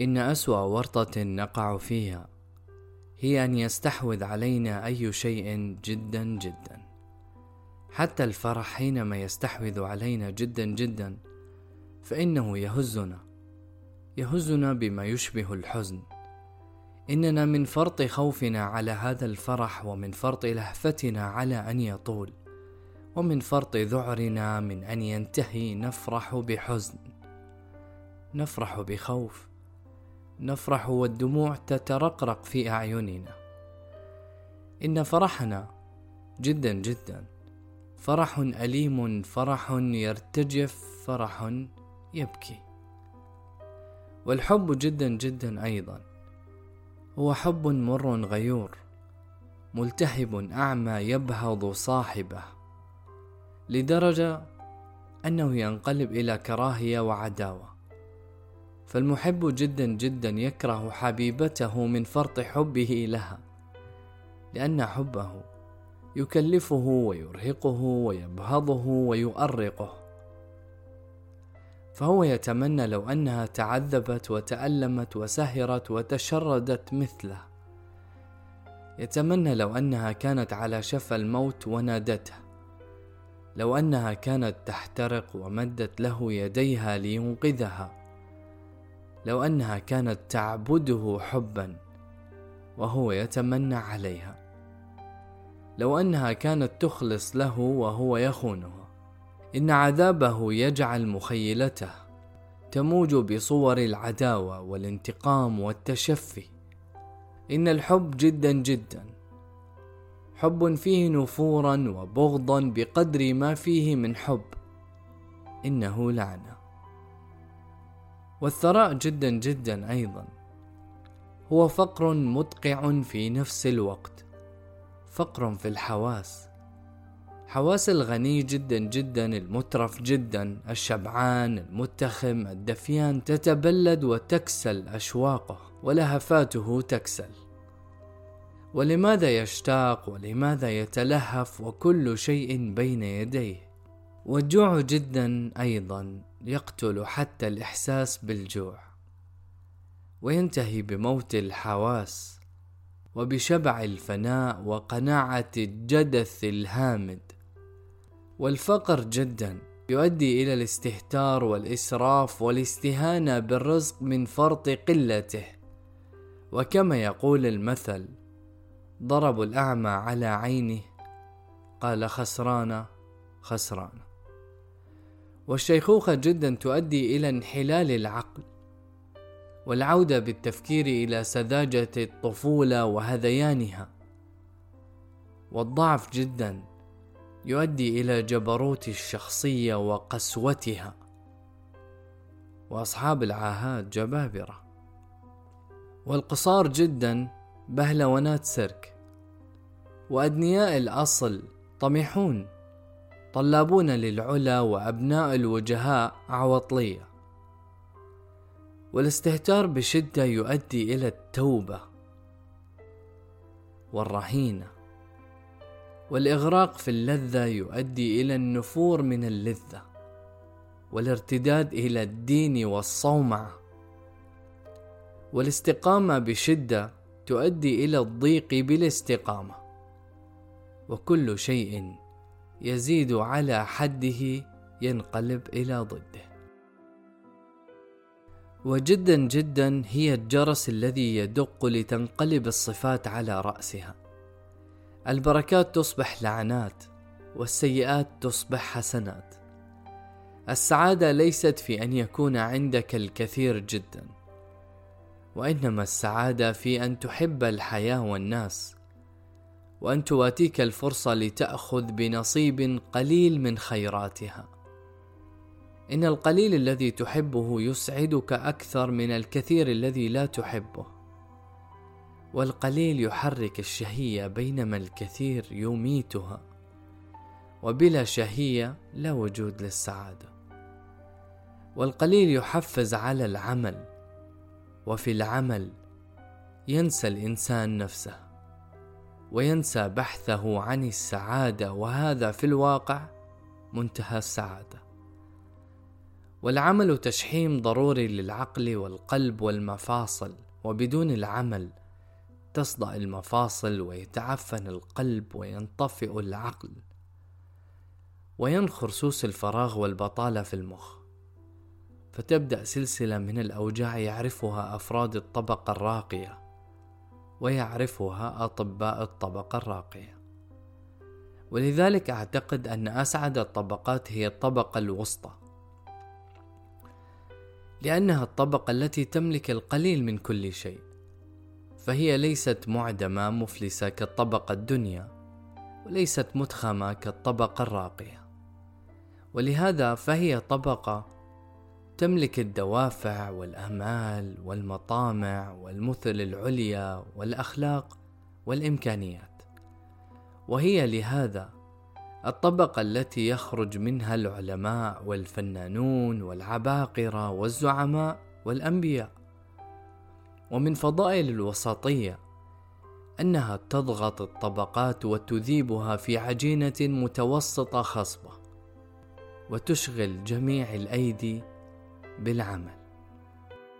إن أسوأ ورطة نقع فيها. هي أن يستحوذ علينا أي شيء جدا جدا. حتى الفرح حينما يستحوذ علينا جدا جدا فإنه يهزنا. يهزنا بما يشبه الحزن. إننا من فرط خوفنا على هذا الفرح ومن فرط لهفتنا على أن يطول. ومن فرط ذعرنا من أن ينتهي. نفرح بحزن. نفرح بخوف. نفرح والدموع تترقرق في أعيننا. إن فرحنا جدا جدا. فرح أليم فرح يرتجف فرح يبكي. والحب جدا جدا أيضا. هو حب مر غيور ملتهب أعمى يبهض صاحبه لدرجة أنه ينقلب إلى كراهية وعداوة. فالمحب جدا جدا يكره حبيبته من فرط حبه لها لأن حبه يكلفه ويرهقه ويبهضه ويؤرقه. فهو يتمنى لو أنها تعذبت وتألمت وسهرت وتشردت مثله. يتمنى لو أنها كانت على شفا الموت ونادته لو أنها كانت تحترق ومدت له يديها لينقذها. لو أنها كانت تعبده حبا وهو يتمنى عليها. لو أنها كانت تخلص له وهو يخونها. إن عذابه يجعل مخيلته تموج بصور العداوة والانتقام والتشفي. إن الحب جدا جدا. حب فيه نفورا وبغضا بقدر ما فيه من حب. إنه لعنة. والثراء جدا جدا أيضا. هو فقر مدقع في نفس الوقت. فقر في الحواس. حواس الغني جدا جدا المترف جدا الشبعان المتخم الدفيان تتبلد وتكسل أشواقه ولهفاته تكسل. ولماذا يشتاق؟ ولماذا يتلهف؟ وكل شيء بين يديه. والجوع جدا أيضا. يقتل حتى الإحساس بالجوع. وينتهي بموت الحواس وبشبع الفناء وقناعة الجدث الهامد. والفقر جدا يؤدي إلى الاستهتار والإسراف والاستهانة بالرزق من فرط قلته. وكما يقول المثل ضربوا الأعمى على عينه قال خسران خسران والشيخوخة جدا تؤدي إلى انحلال العقل والعودة بالتفكير إلى سذاجة الطفولة وهذيانها. والضعف جدا يؤدي إلى جبروت الشخصية وقسوتها. وأصحاب العاهات جبابرة. والقصار جدا بهلونات سيرك وأدنياء الأصل طميحون. طلابون للعلا وأبناء الوجهاء عوطلية. والاستهتار بشدة يؤدي إلى التوبة والرهينة. والإغراق في اللذة يؤدي إلى النفور من اللذة والارتداد إلى الدين والصومعة والاستقامة بشدة تؤدي إلى الضيق بالاستقامة. وكل شيء يزيد على حده ينقلب إلى ضده. وجدا جدا هي الجرس الذي يدق لتنقلب الصفات على رأسها. البركات تصبح لعنات والسيئات تصبح حسنات. السعادة ليست في أن يكون عندك الكثير جدا وإنما السعادة في أن تحب الحياة والناس وأن تواتيك الفرصة لتأخذ بنصيب قليل من خيراتها. إن القليل الذي تحبه يسعدك أكثر من الكثير الذي لا تحبه. والقليل يحرك الشهية بينما الكثير يميتها. وبلا شهية لا وجود للسعادة. والقليل يحفز على العمل وفي العمل ينسى الإنسان نفسه. وينسى بحثه عن السعادة وهذا في الواقع منتهى السعادة. والعمل تشحيم ضروري للعقل والقلب والمفاصل وبدون العمل تصدأ المفاصل ويتعفن القلب وينطفئ العقل وينخر سوس الفراغ والبطالة في المخ. فتبدأ سلسلة من الأوجاع يعرفها أفراد الطبقة الراقية. ويعرفها أطباء الطبقة الراقية. ولذلك أعتقد أن أسعد الطبقات هي الطبقة الوسطى. لأنها الطبقة التي تملك القليل من كل شيء. فهي ليست معدمة مفلسة كالطبقة الدنيا وليست متخمة كالطبقة الراقية. ولهذا فهي طبقة تملك الدوافع والأمال والمطامع والمثل العليا والأخلاق والإمكانيات. وهي لهذا الطبقة التي يخرج منها العلماء والفنانون والعباقرة والزعماء والأنبياء. ومن فضائل الوسطيه أنها تضغط الطبقات وتذيبها في عجينة متوسطة خصبة وتشغل جميع الأيدي بالعمل.